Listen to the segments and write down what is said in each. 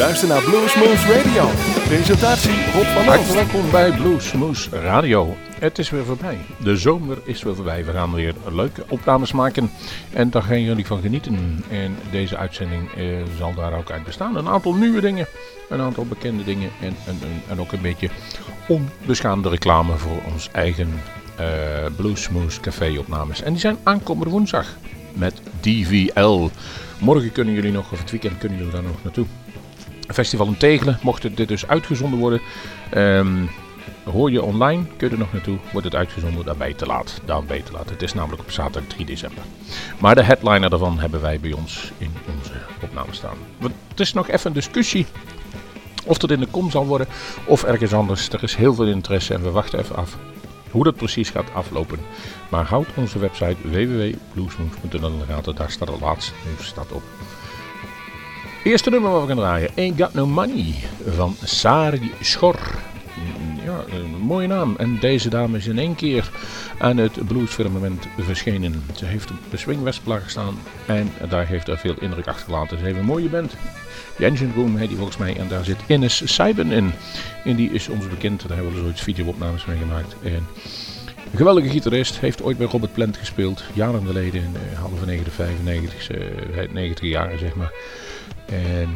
luistert naar Bluesmoose Radio. Presentatie Rob van Hartelijk welkom bij Bluesmoose Radio. Het is weer voorbij. De zomer is weer voorbij. We gaan weer leuke opnames maken. En daar gaan jullie van genieten. En deze uitzending eh, zal daar ook uit bestaan. Een aantal nieuwe dingen. Een aantal bekende dingen. En, en, en ook een beetje onbeschaamde reclame voor ons eigen uh, Bluesmoose Café opnames. En die zijn aankomende woensdag met DVL. Morgen kunnen jullie nog, of het weekend kunnen jullie daar nog naartoe. Festival in Tegelen, mocht dit dus uitgezonden worden. Um, hoor je online, kun je er nog naartoe. Wordt het uitgezonden, dan ben je te laat. Dan ben te laat. Het is namelijk op zaterdag 3 december. Maar de headliner daarvan hebben wij bij ons in onze opname staan. Het is nog even een discussie of dat in de kom zal worden of ergens anders. Er is heel veel interesse en we wachten even af hoe dat precies gaat aflopen. Maar houd onze website www.bluesmoves.nl in de gaten. Daar staat het laatste nieuws op. Eerste nummer wat we gaan draaien. Ain't Got No Money van Sari Schor. Ja, een mooie naam. En deze dame is in één keer aan het bluesfirmament verschenen. Ze heeft op de Swing Westplag gestaan en daar heeft er veel indruk achtergelaten. Ze heeft een mooie band. The Engine Room heet die volgens mij en daar zit Ines Seiben in. En die is ons bekend, daar hebben we zoiets videoopnames mee gemaakt. En een geweldige gitarist, heeft ooit bij Robert Plant gespeeld, jaren geleden, in uh, halve 90, 95, uh, 90 jaren zeg maar. En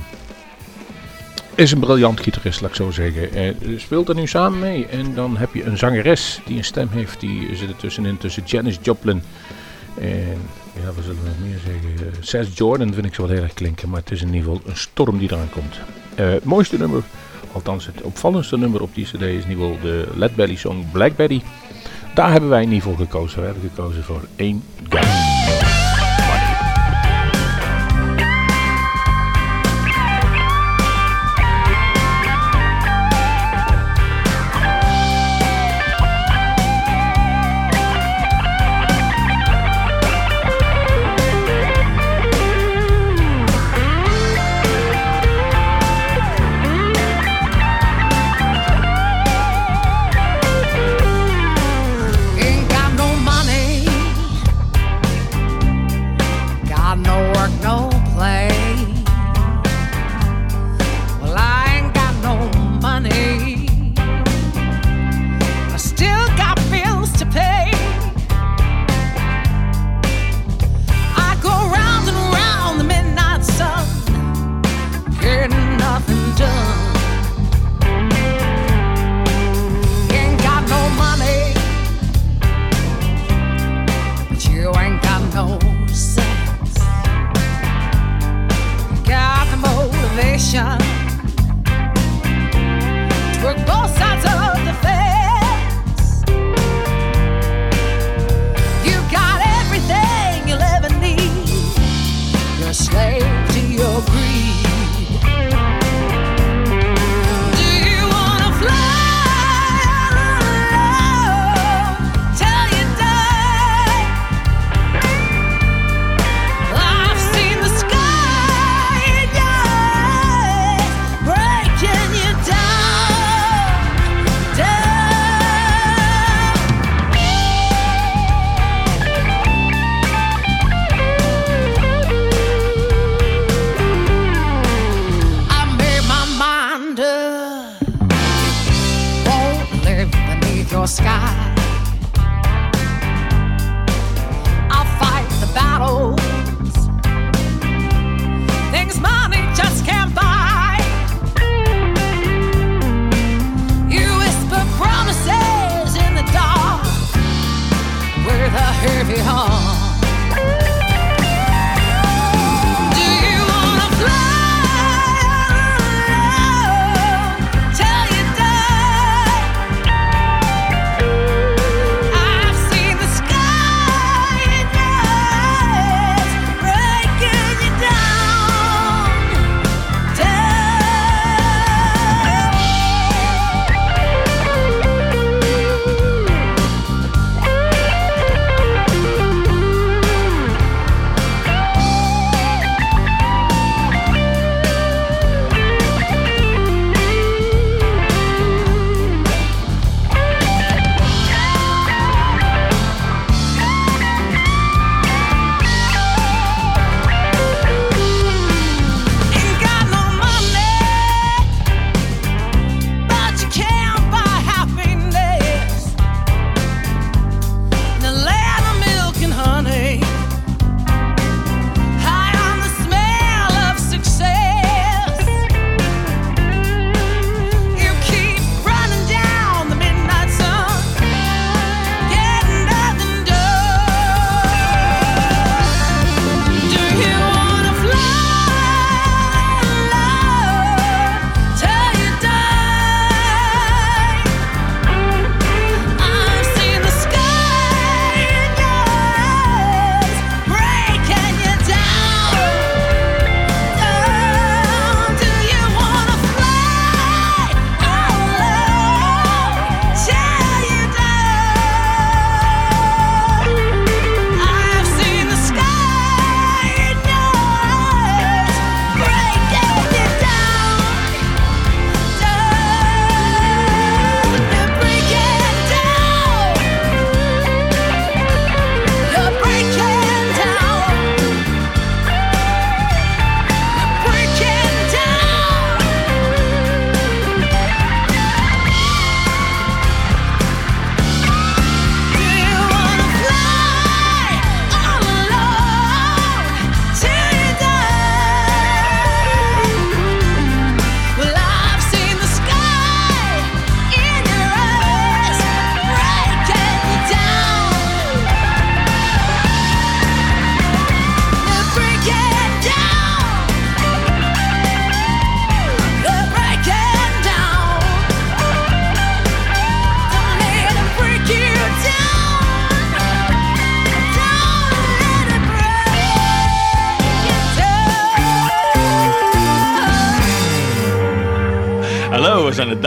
is een briljant gitarist, laat ik zo zeggen. En speelt er nu samen mee. En dan heb je een zangeres die een stem heeft. Die zit er tussenin tussen Janis Joplin en ja, we zullen meer zeggen. Seth Jordan vind ik zo wel heel erg klinken. Maar het is in ieder geval een storm die eraan komt. Uh, het mooiste nummer, althans het opvallendste nummer op die cd is in ieder geval de Led Belly song Black Betty. Daar hebben wij in ieder geval gekozen. We hebben gekozen voor één guy.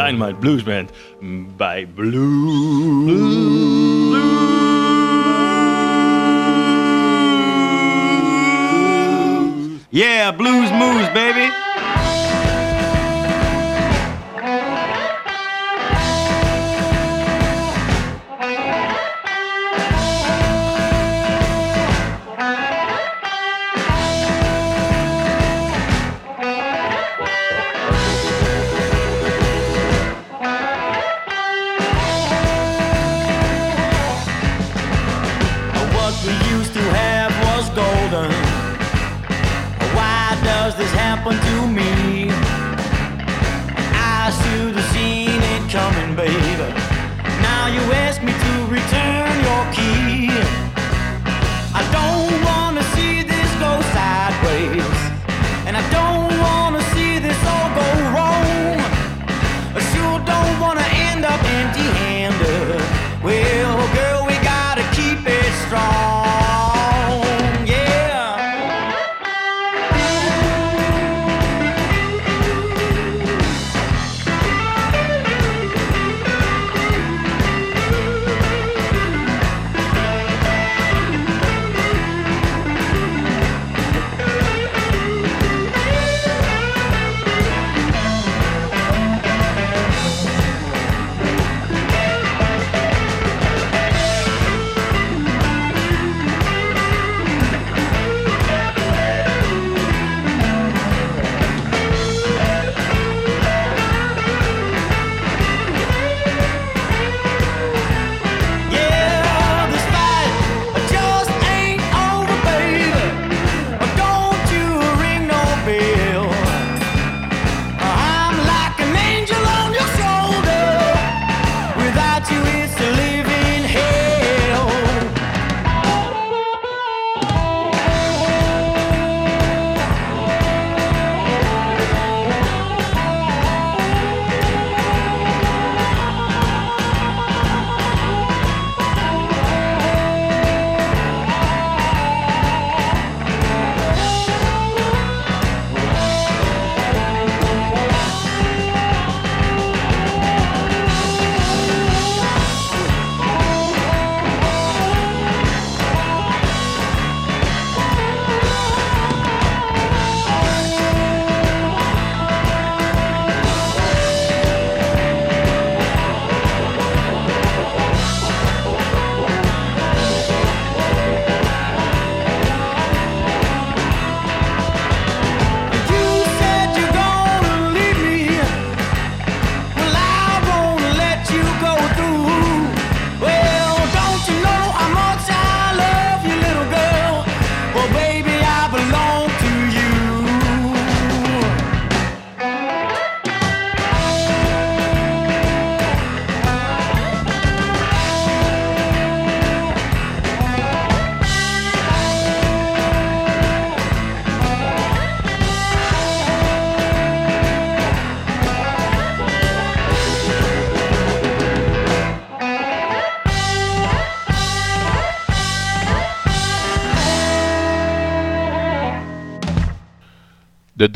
Dynamite Blues Band bij Blues. Yeah, Blues Moves, baby.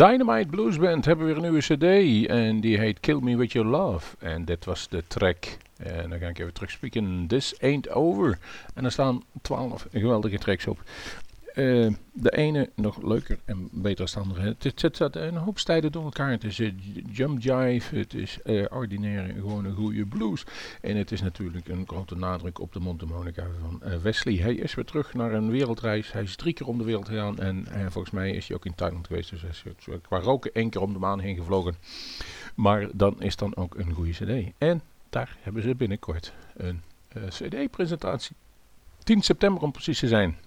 Dynamite Blues Band hebben weer een nieuwe cd en die heet Kill Me With Your Love. En dit was de track. En dan ga ik even terugspieken. This Ain't Over. En er staan 12 geweldige tracks op. Eh, de ene nog leuker en beter dan de andere. Het, zit een hoop stijlen door elkaar. Het is eh, jump jive, het is eh, ordinaire, gewoon een goede blues. En het is natuurlijk een grote nadruk op de mondharmonica van Wesley. Hij is weer terug naar een wereldreis. Hij is drie keer om de wereld gegaan. En volgens mij is hij ook in Thailand geweest. Dus hij is qua roken één keer om de maan heen gevlogen. Maar dan is dan ook een goede cd. En daar hebben ze binnenkort een cd-presentatie. 10 september om precies te zijn.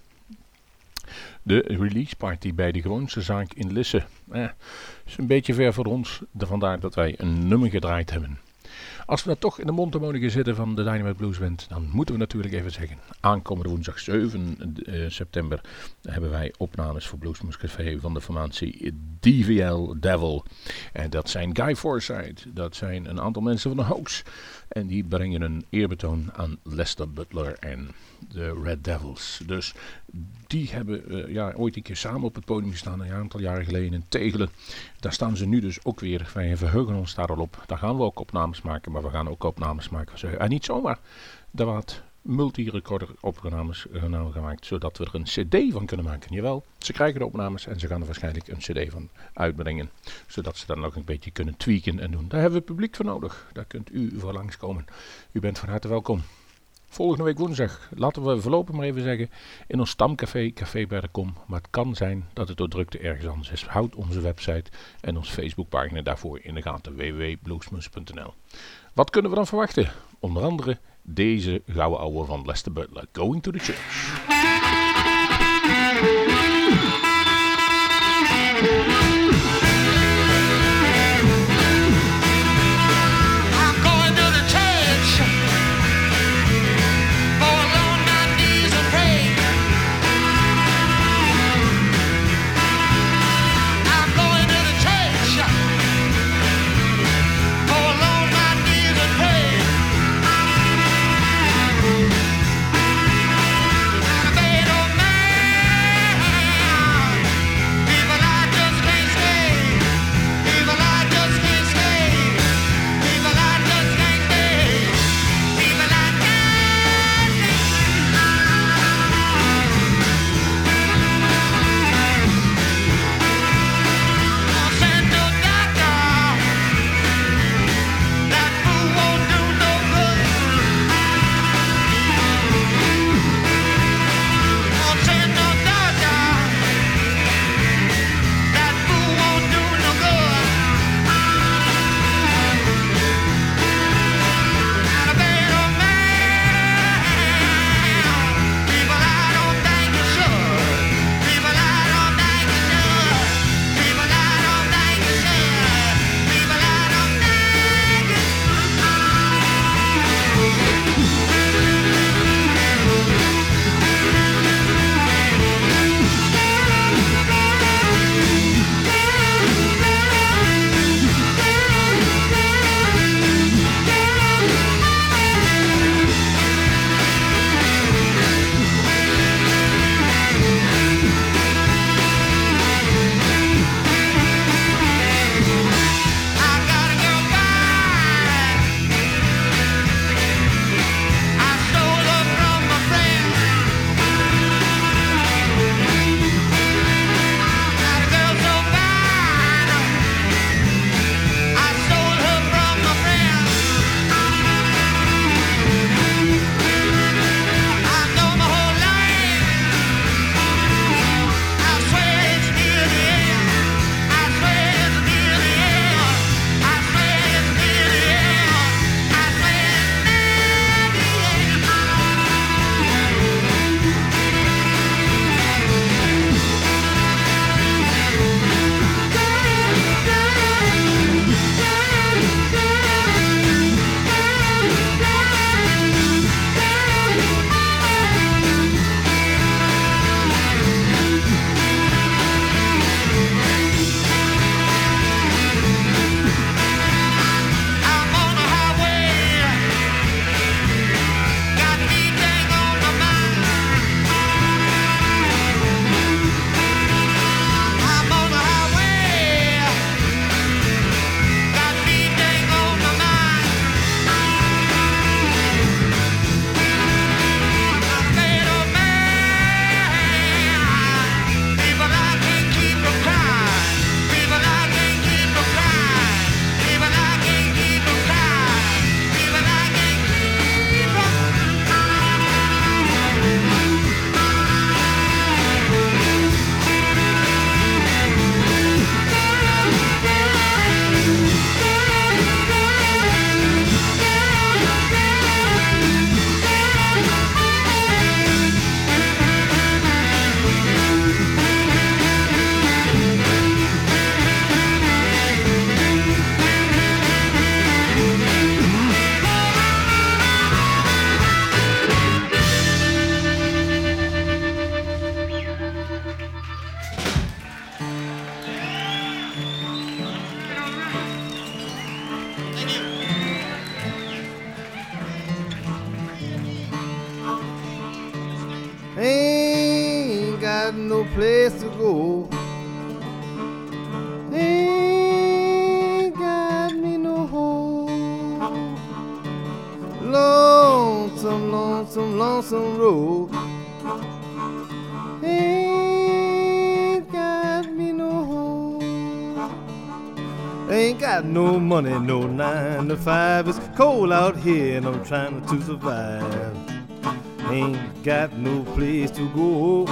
De release party bij de Groense zaak in Lisse. Eh, is een beetje ver voor ons, vandaar dat wij een nummer gedraaid hebben. Als we dan toch in de mondharmonica zitten van de Dynamite Blues Band, dan moeten we natuurlijk even zeggen, aankomende woensdag 7 uh, september hebben wij opnames voor Bluesmoes Café van de formatie DVL Devil. En dat zijn Guy Forsyth, dat zijn een aantal mensen van de Hoax. En die brengen een eerbetoon aan Lester Butler en de Red Devils. Dus die hebben uh, ja, ooit een keer samen op het podium gestaan, een aantal jaren geleden in Tegelen. Daar staan ze nu dus ook weer. Wij verheugen ons daar al op. Daar gaan we ook opnames maken, maar we gaan ook opnames maken. En niet zomaar. Daar wat multi-recorder opnames gemaakt, zodat we er een cd van kunnen maken. Jawel, ze krijgen de opnames en ze gaan er waarschijnlijk een cd van uitbrengen, zodat ze dan nog een beetje kunnen tweaken en doen. Daar hebben we publiek voor nodig, daar kunt u voor langskomen. U bent van harte welkom. Volgende week woensdag, laten we voorlopig maar even zeggen, in ons stamcafé, Café bij de Kom. Maar het kan zijn dat het door drukte ergens anders is. Houd onze website en onze Facebookpagina daarvoor in de gaten, www.bluesmoes.nl. Wat kunnen we dan verwachten? Onder andere deze gouden ouwe van Lester Butler, Going to the Church. Place to go. Ain't got me no home. Lonesome, lonesome, lonesome road. Ain't got me no home. Ain't got no money, no nine to five. It's cold out here and I'm trying to survive. Ain't got no place to go.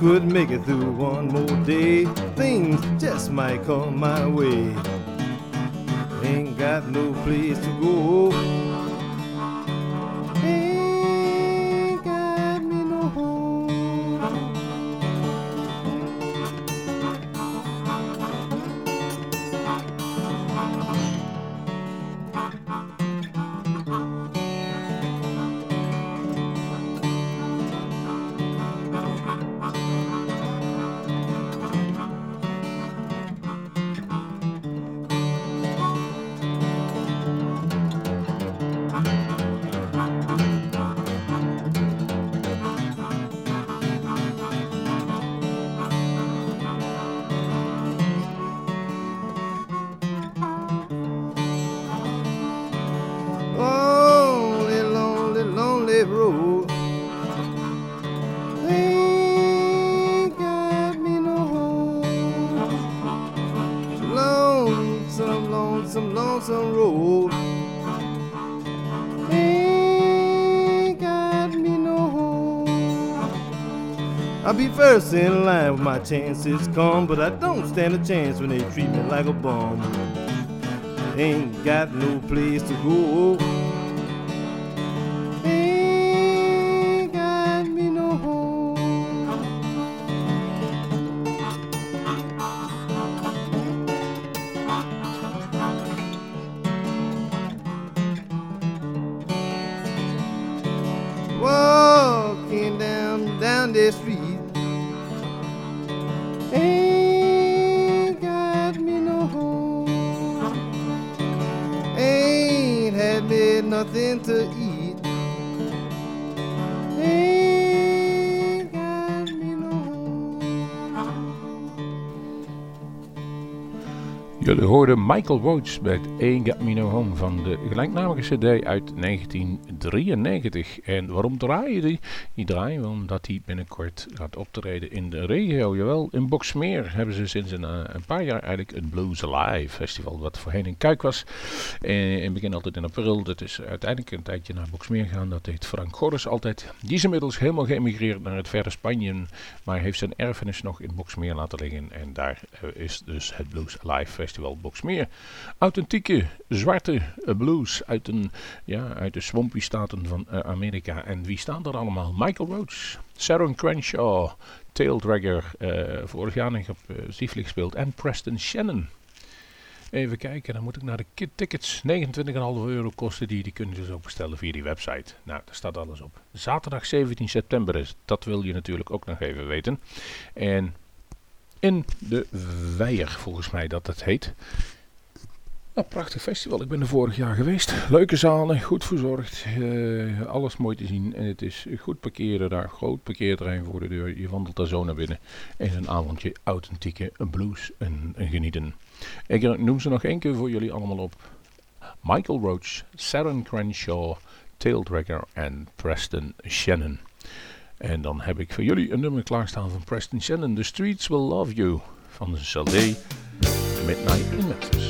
Could make it through one more day, things just might come my way. First in line when my chances come, but I don't stand a chance when they treat me like a bum. Ain't got no place to go. Michael Roach met Ain't Van de gelijknamige cd uit 1993. En waarom draaien die? Die draaien omdat hij binnenkort gaat optreden in de regio. Jawel, in Boksmeer hebben ze sinds een, eh, een paar jaar eigenlijk het Blues Alive festival, wat voorheen in Kuik was. En in het begin altijd in april. Dat is uiteindelijk een tijdje naar Boksmeer gegaan. Dat deed Frank Gorris altijd. Die is inmiddels helemaal geëmigreerd naar het verre Spanje, maar heeft zijn erfenis nog in Boksmeer laten liggen. En daar eh, is dus het Blues Alive Festival Boksmeer. Authentieke zwarte eh, blues uit, een, ja, uit de swampy staten van eh, Amerika. En wie staan er allemaal? Michael Roach, Sharon Crenshaw, Taildragger, eh vorig jaar nog op Stieflik gespeeld. En Preston Shannon. Even kijken, dan moet ik naar de tickets. 29,5 euro kosten die. Die kunnen dus ook bestellen via die website. Nou, daar staat alles op. Zaterdag 17 september is. Dat wil je natuurlijk ook nog even weten. En in de Weijer, volgens mij dat het heet. Prachtig festival. Ik ben er vorig jaar geweest. Leuke zalen, goed verzorgd. eh, alles mooi te zien. En het is goed parkeren daar. Groot parkeerterrein voor de deur. Je wandelt daar zo naar binnen. En een avondje authentieke blues en, en genieten. Ik noem ze nog één keer voor jullie allemaal op. Michael Roach, Sharon Crenshaw, Taildragger en Preston Shannon. En dan heb ik voor jullie een nummer klaarstaan van Preston Shannon. The Streets Will Love You van de CD Midnight in Memphis.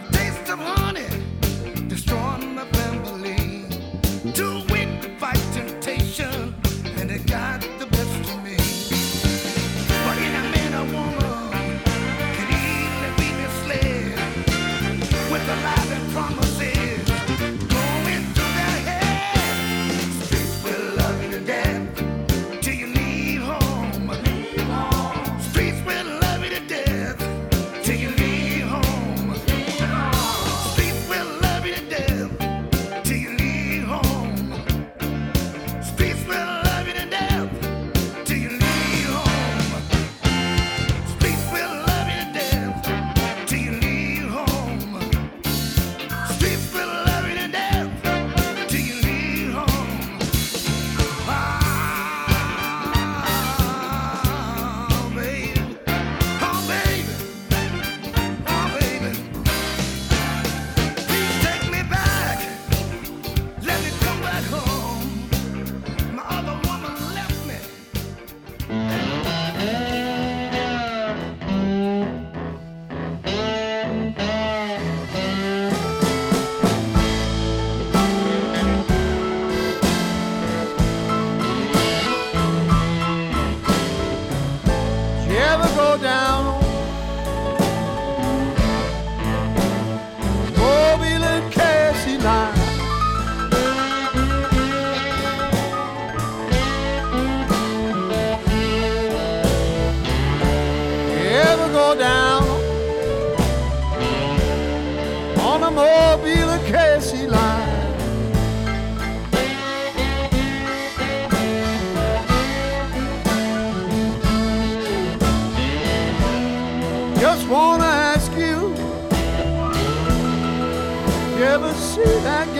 I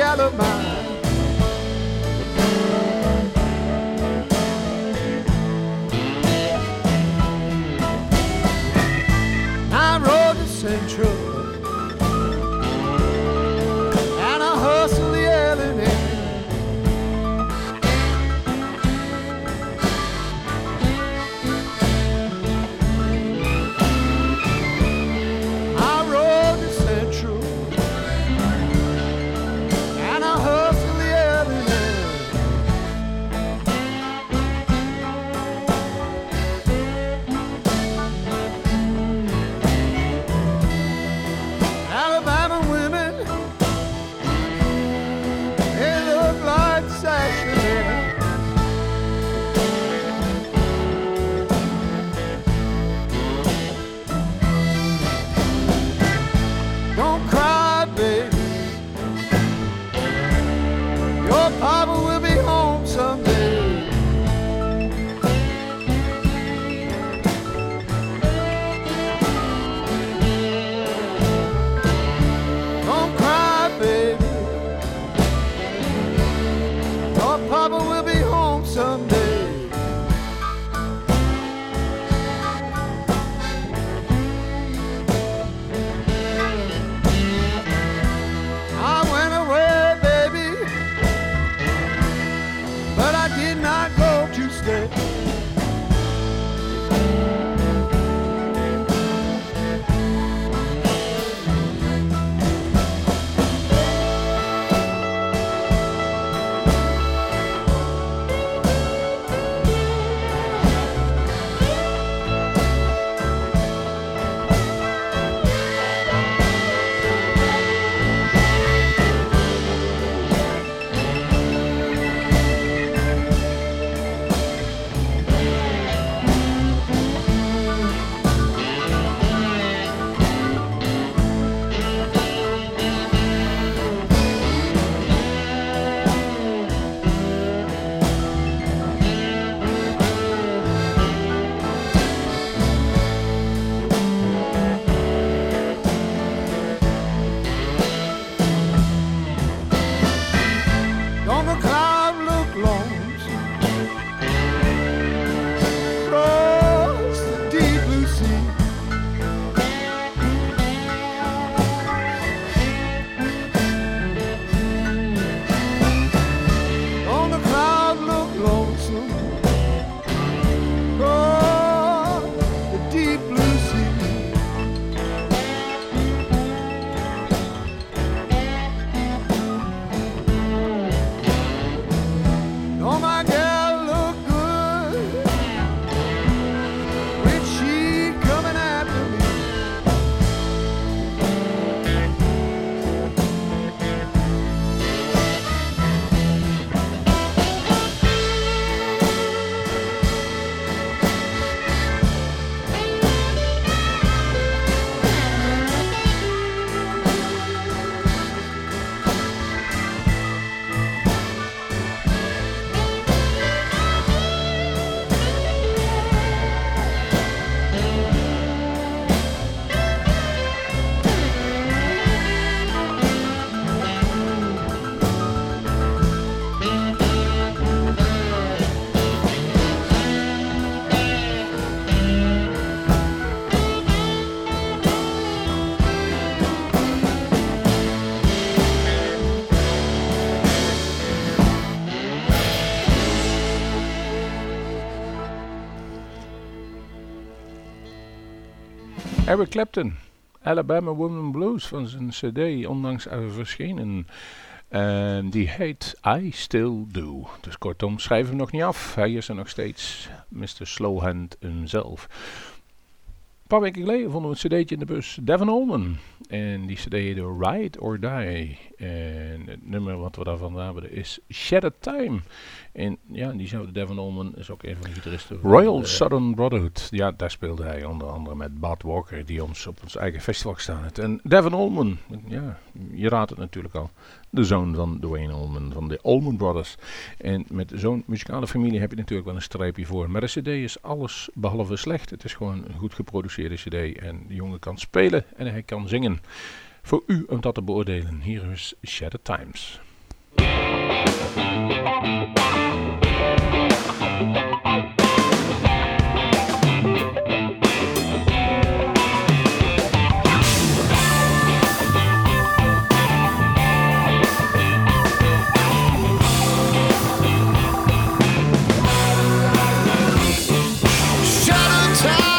alibi. Eric Clapton, Alabama Woman Blues van zijn cd, onlangs verschenen. En die heet I Still Do. Dus kortom, schrijf hem nog niet af. Hij is er nog steeds, Mr. Slowhand himself. Een paar weken geleden vonden we een cd'tje in de bus, Devon Allman. En die cd heette Ride or Die. En het nummer wat we daarvan hebben is Shattered Time. En ja, die zou Devon Allman is ook een van de gitaristen. Royal Southern Brotherhood. Ja, daar speelde hij onder andere met Bart Walker, die ons op ons eigen festival gestaan heeft. En Devon Allman, ja, je raadt het natuurlijk al. De zoon van Dwayne Allman, van de Allman Brothers. En met zo'n muzikale familie heb je natuurlijk wel een streepje voor. Maar de cd is alles behalve slecht. Het is gewoon een goed geproduceerde cd. En de jongen kan spelen en hij kan zingen. Voor u om dat te beoordelen. Hier is Shattered Times. Shattered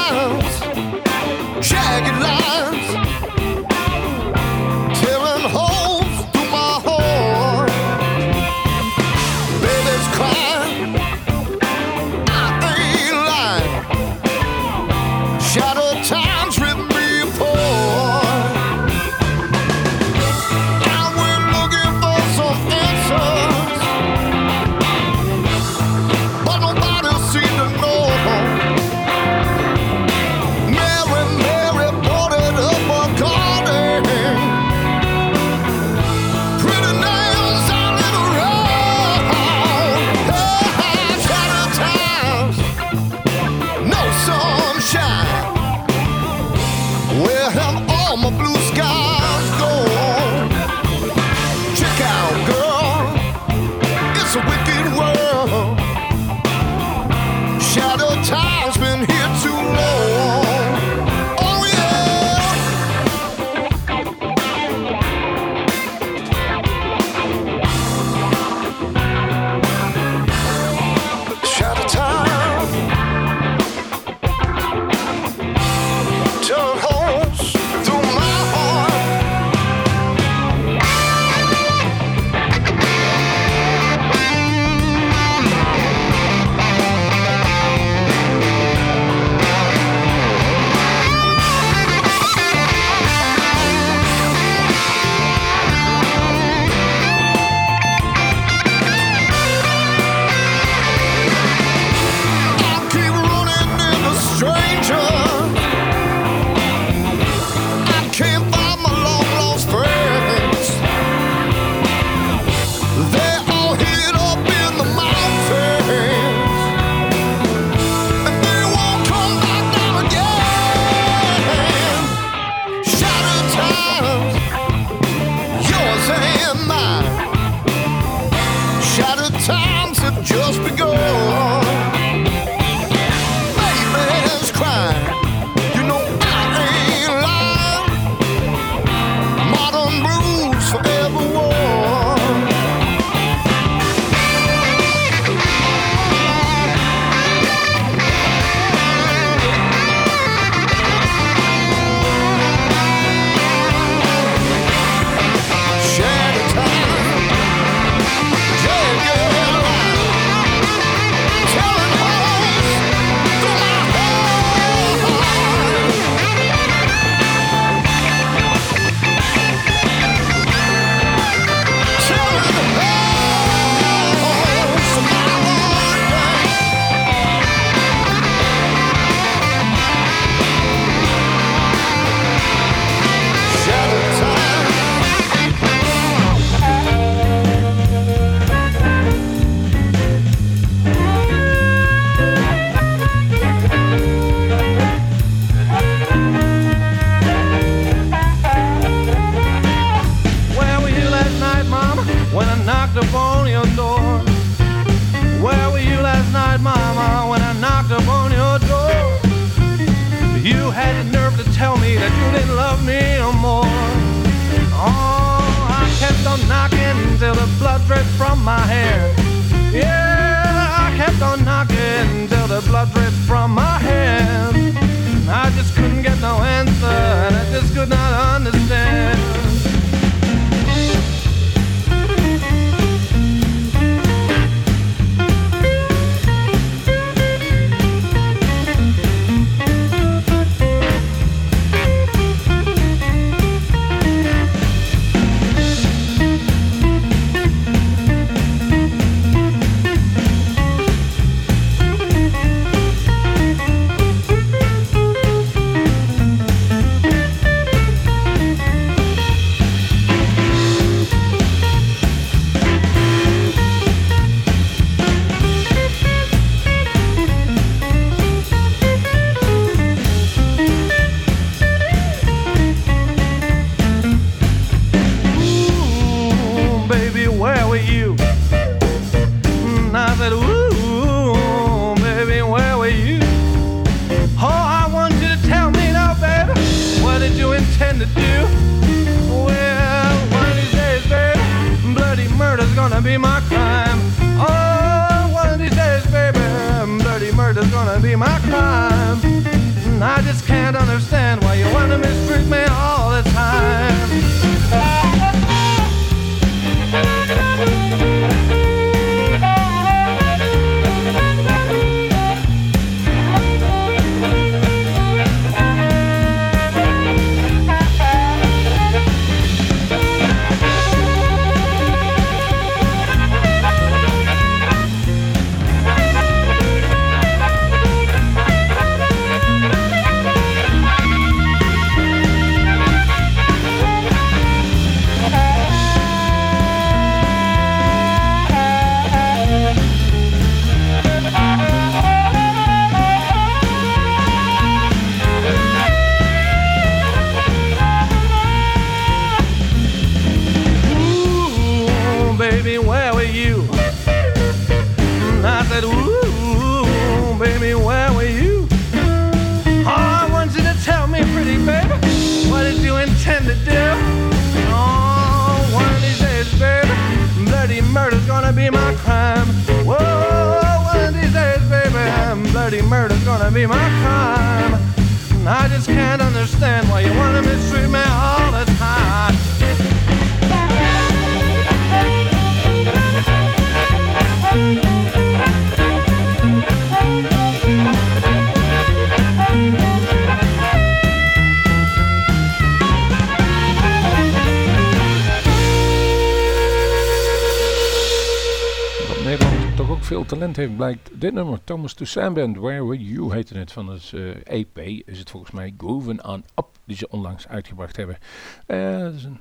to Sam Band, Where Were You heette het van het eh, EP. Is het volgens mij Groovin' on Up, die ze onlangs uitgebracht hebben. Eh, dat is een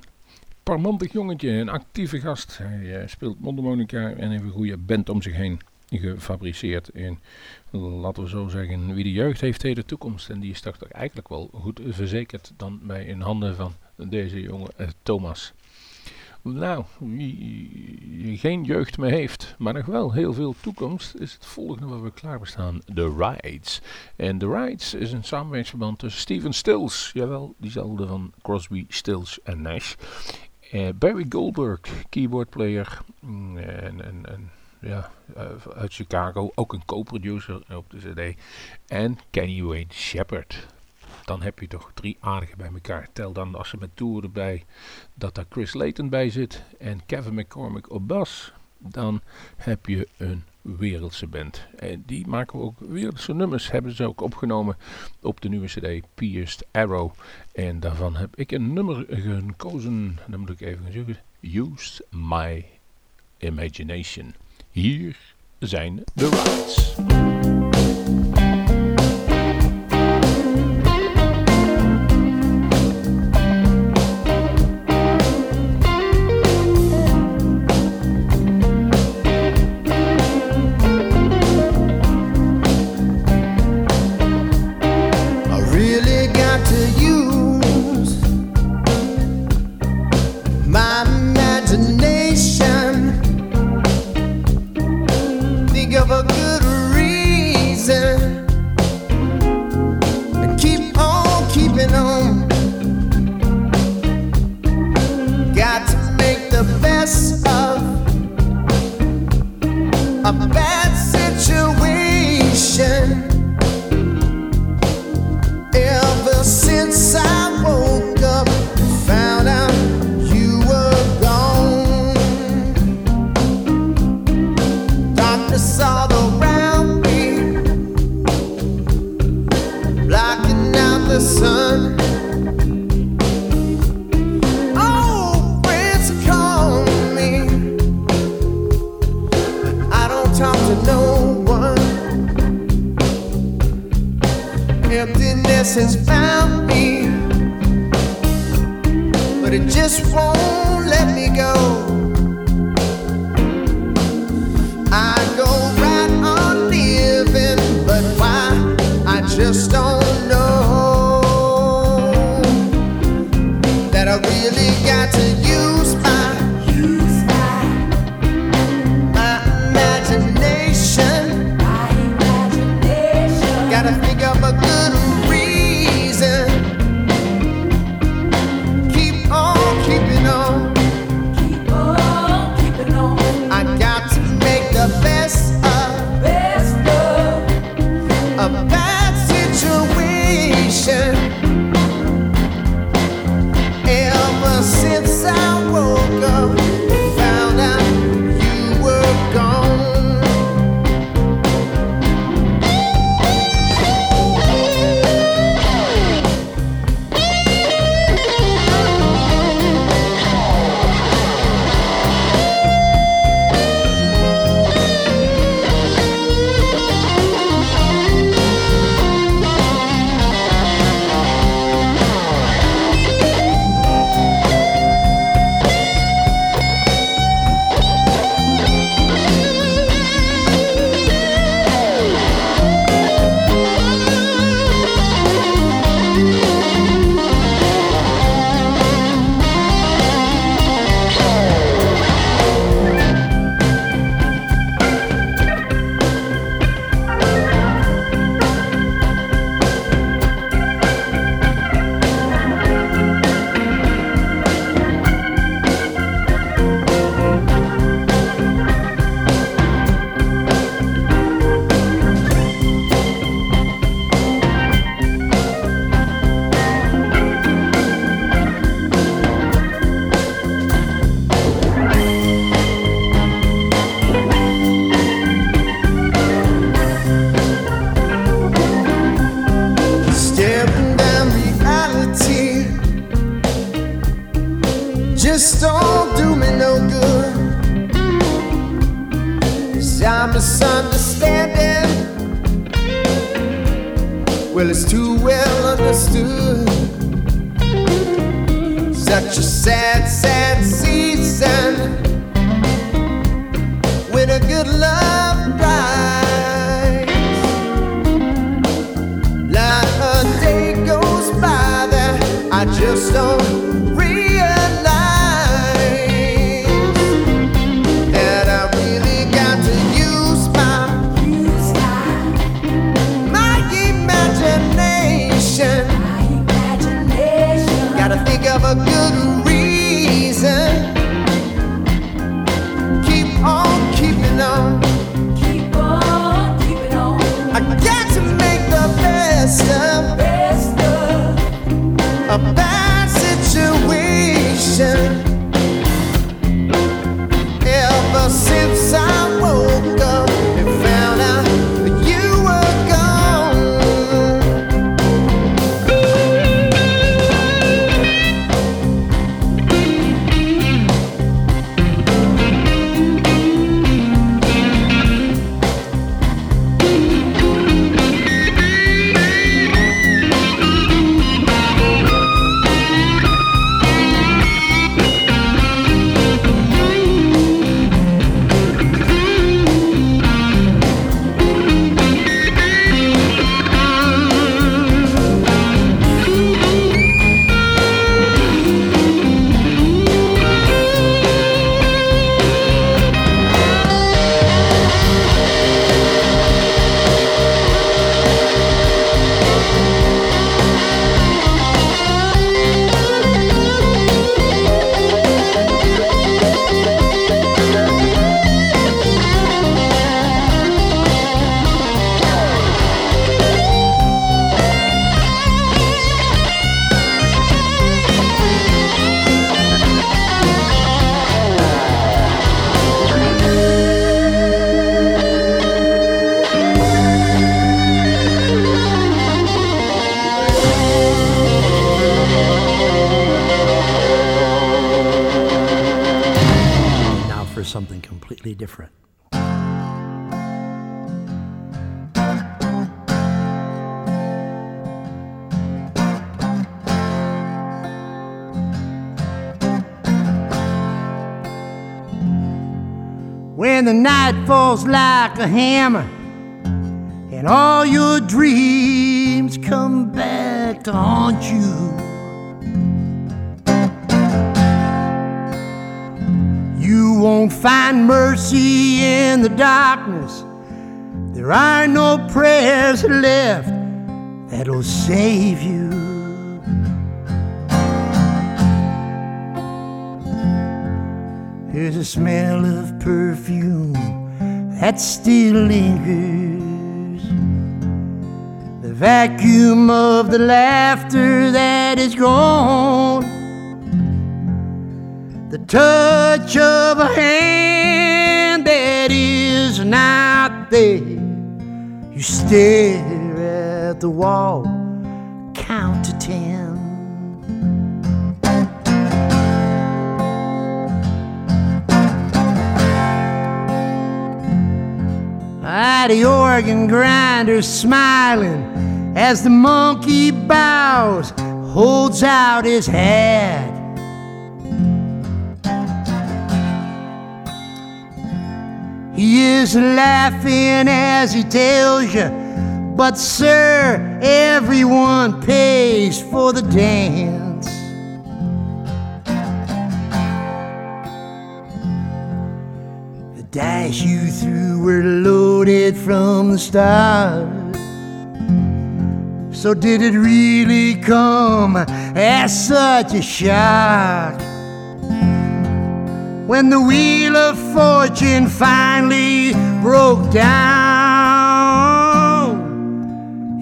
parmantig jongetje, een actieve gast. Hij eh, speelt mondharmonica en heeft een goede band om zich heen gefabriceerd. En laten we zo zeggen, wie de jeugd heeft, heeft de toekomst. En die is toch eigenlijk wel goed verzekerd dan bij in handen van deze jonge Thomas. Nou, wie geen jeugd meer heeft, maar nog wel heel veel toekomst, is het volgende wat we klaarstaan. The Rides. En The Rides is een samenwerkingsverband tussen Steven Stills, jawel, diezelfde van Crosby, Stills en Nash. Eh, Barry Goldberg, keyboardplayer mm, en, en, en ja, eh, uit Chicago, ook een co-producer op de cd. En Kenny Wayne Shepherd. Dan heb je toch drie aardige bij elkaar. Tel dan als ze met toeren erbij dat daar Chris Layton bij zit en Kevin McCormick op bas. Dan heb je een wereldse band. En die maken ook wereldse nummers. Hebben ze ook opgenomen op de nieuwe cd Pierced Arrow. En daarvan heb ik een nummer gekozen. Dan moet ik even gaan zoeken. Used My Imagination. Hier zijn de rights. But it just won't let me go. A hammer and all your dreams come back to haunt you. You won't find mercy in the darkness. There are no prayers left that'll save you. There's a smell of perfume that still lingers. The vacuum of the laughter that is gone. The touch of a hand that is not there. You stare at the wall, The organ grinder smiling as the monkey bows, holds out his hat. He is laughing as he tells you, but sir, everyone pays for the dance. Dice you threw were loaded from the start. So did it really come as such a shock? When the wheel of fortune finally broke down,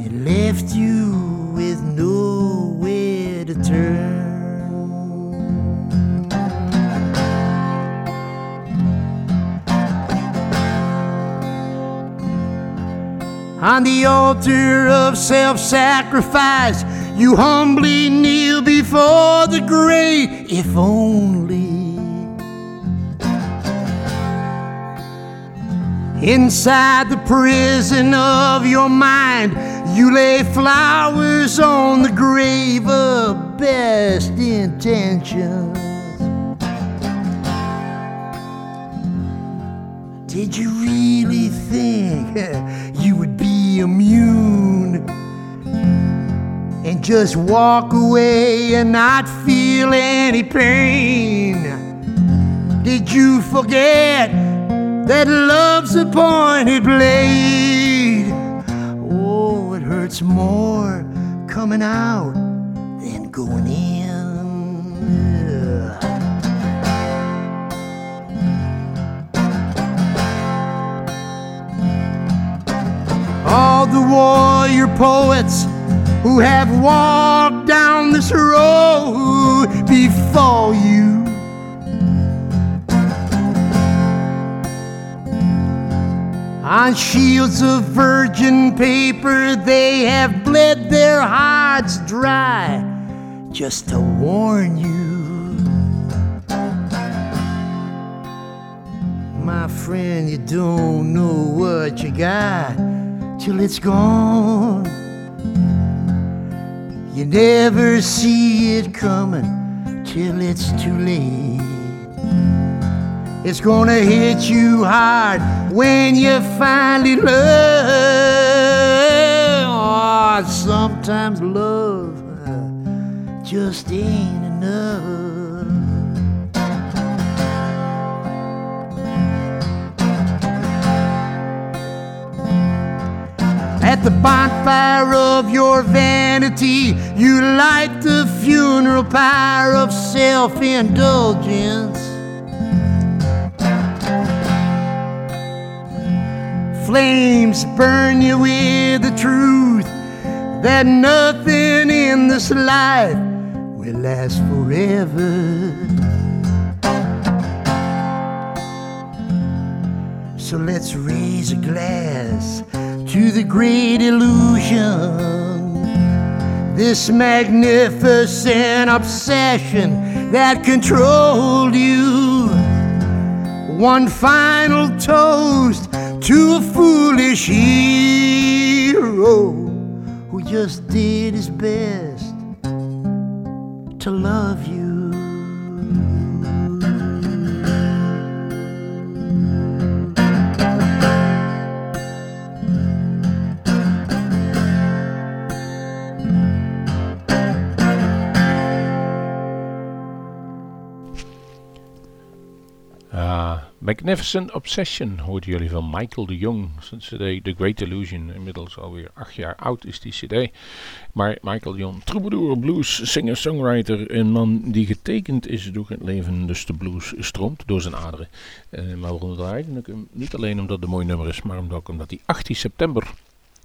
it left you On the altar of self sacrifice, you humbly kneel before the grave, if only. Inside the prison of your mind, you lay flowers on the grave of best intentions. Did you really think just walk away and not feel any pain? Did you forget that love's a pointed blade? Oh, it hurts more coming out than going in. all the warrior poets who have walked down this road before you. On shields of virgin paper, they have bled their hearts dry just to warn you. My friend, you don't know what you got till it's gone. You never see it coming till it's too late. It's gonna hit you hard when you finally love. Oh, sometimes love uh, just ain't enough. At the bonfire of your vanity, you light the funeral pyre of self indulgence. Flames burn you with the truth that nothing in this life will last forever. So let's raise a glass to the great illusion. This magnificent obsession that controlled you. One final toast to a foolish hero who just did his best to love you. Magnificent Obsession hoorden jullie van Michael de Jong. Zijn cd The Great Illusion. Inmiddels alweer acht jaar oud is die cd. Maar Michael de Jong, troubadour, blues, singer, songwriter. Een man die getekend is door het leven. Dus de blues stroomt door zijn aderen. Uh, maar waarom draaien? Niet alleen omdat het een mooi nummer is. Maar ook omdat hij 18 september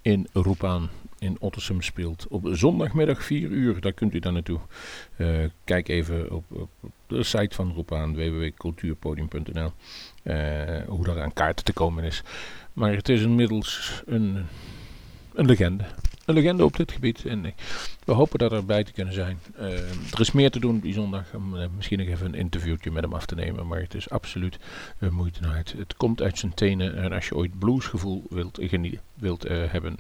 in Roepaan in Ottersum speelt. Op zondagmiddag 4 uur, daar kunt u dan naartoe. Uh, kijk even op, op, de site van Roepaan, www.cultuurpodium.nl, hoe daar aan kaarten te komen is. Maar het is inmiddels een, een legende een legende op dit gebied. En we hopen dat erbij te kunnen zijn. Uh, er is meer te doen die zondag. Om uh, misschien nog even een interviewtje met hem af te nemen. Maar het is absoluut uh, moeite uit. Het komt uit zijn tenen. En als je ooit bluesgevoel wilt, wilt hebben,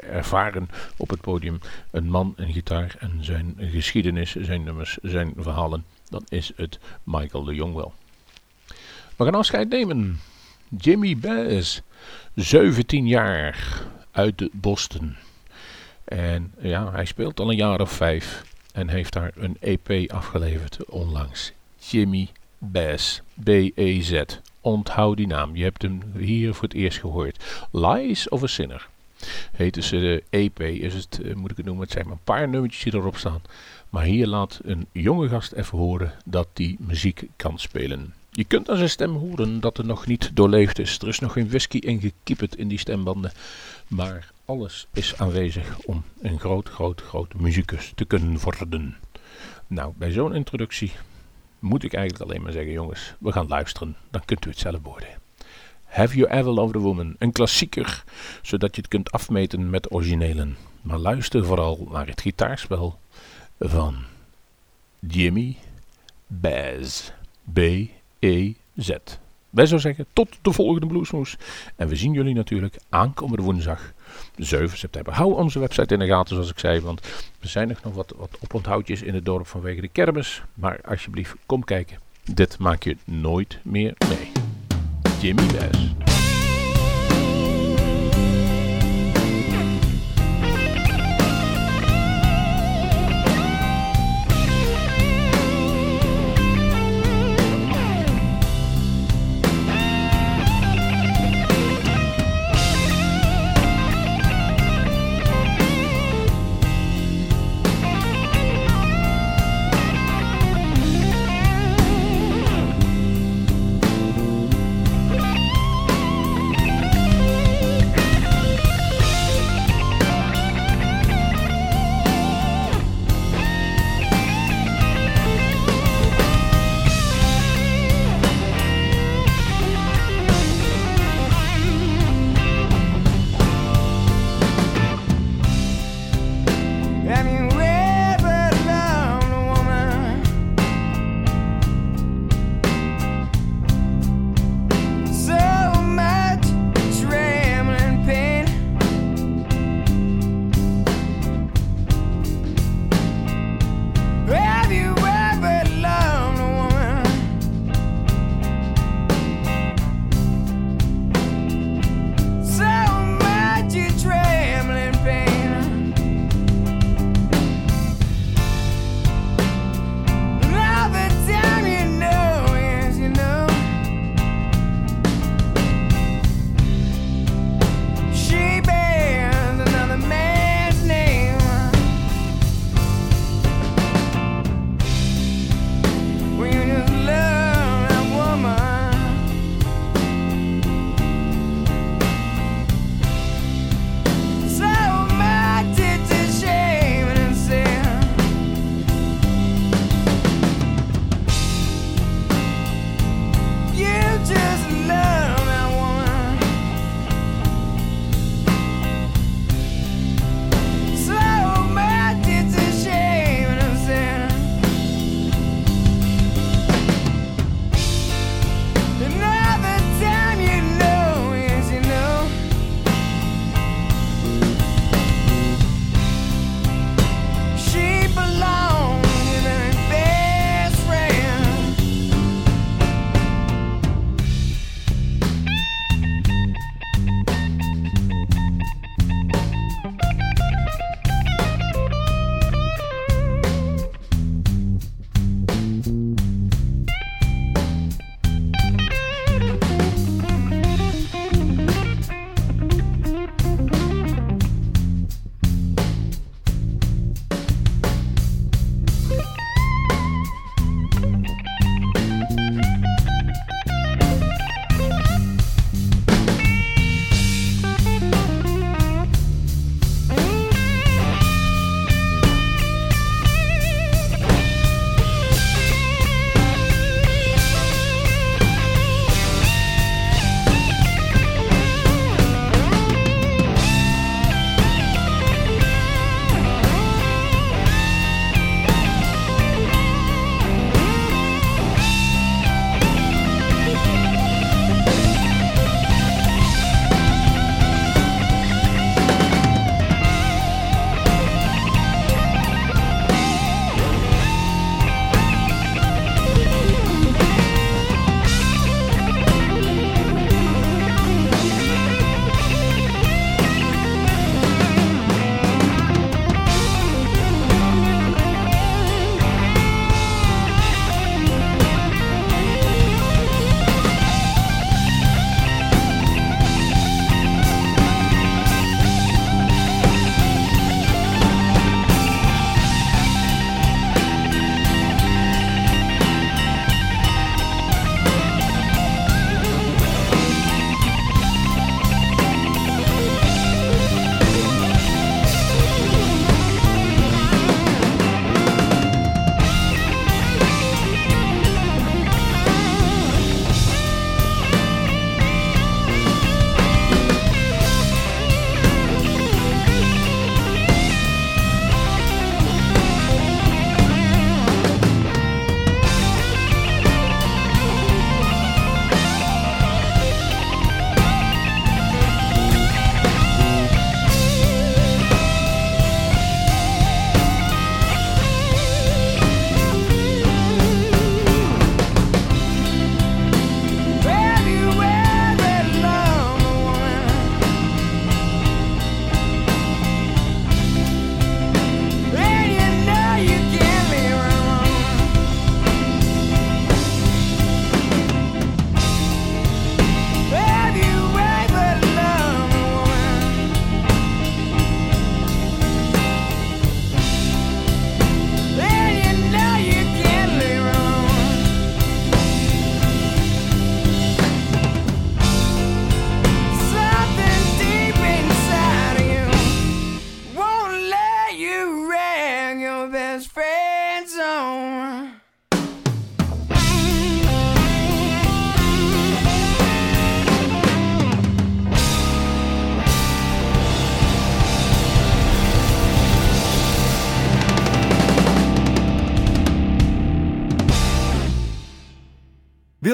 ervaren op het podium. Een man, een gitaar en zijn geschiedenis, zijn nummers, zijn verhalen. Dan is het Michael de Jong wel. We gaan afscheid nemen. Jimmy Bass, 17 jaar uit Boston. En ja, hij speelt al een jaar of vijf en heeft daar een EP afgeleverd onlangs. Jimmy Bass, B-E-Z. Onthoud die naam, je hebt hem hier voor het eerst gehoord. Lies of a Sinner. Heet ze de EP, is het, eh, moet ik het noemen, het zijn maar een paar nummertjes die erop staan. Maar hier laat een jonge gast even horen dat die muziek kan spelen. Je kunt aan zijn stem horen dat er nog niet doorleefd is. Er is nog geen whisky ingekieperd in die stembanden. Maar alles is aanwezig om een groot, groot, groot muzikus te kunnen worden. Nou, bij zo'n introductie moet ik eigenlijk alleen maar zeggen, jongens, we gaan luisteren. Dan kunt u het zelf worden. Have You Ever Loved a Woman? Een klassieker, zodat je het kunt afmeten met originelen. Maar luister vooral naar het gitaarspel van Jimmy Baz. B-E-Z. Wij zouden zeggen, tot de volgende Bluesmoes. En we zien jullie natuurlijk aankomende woensdag, 7 september. Hou onze website in de gaten, zoals ik zei, want er zijn nog wat, wat oponthoudjes in het dorp vanwege de kermis. Maar alsjeblieft, kom kijken. Dit maak je nooit meer mee. Jimmy Baz.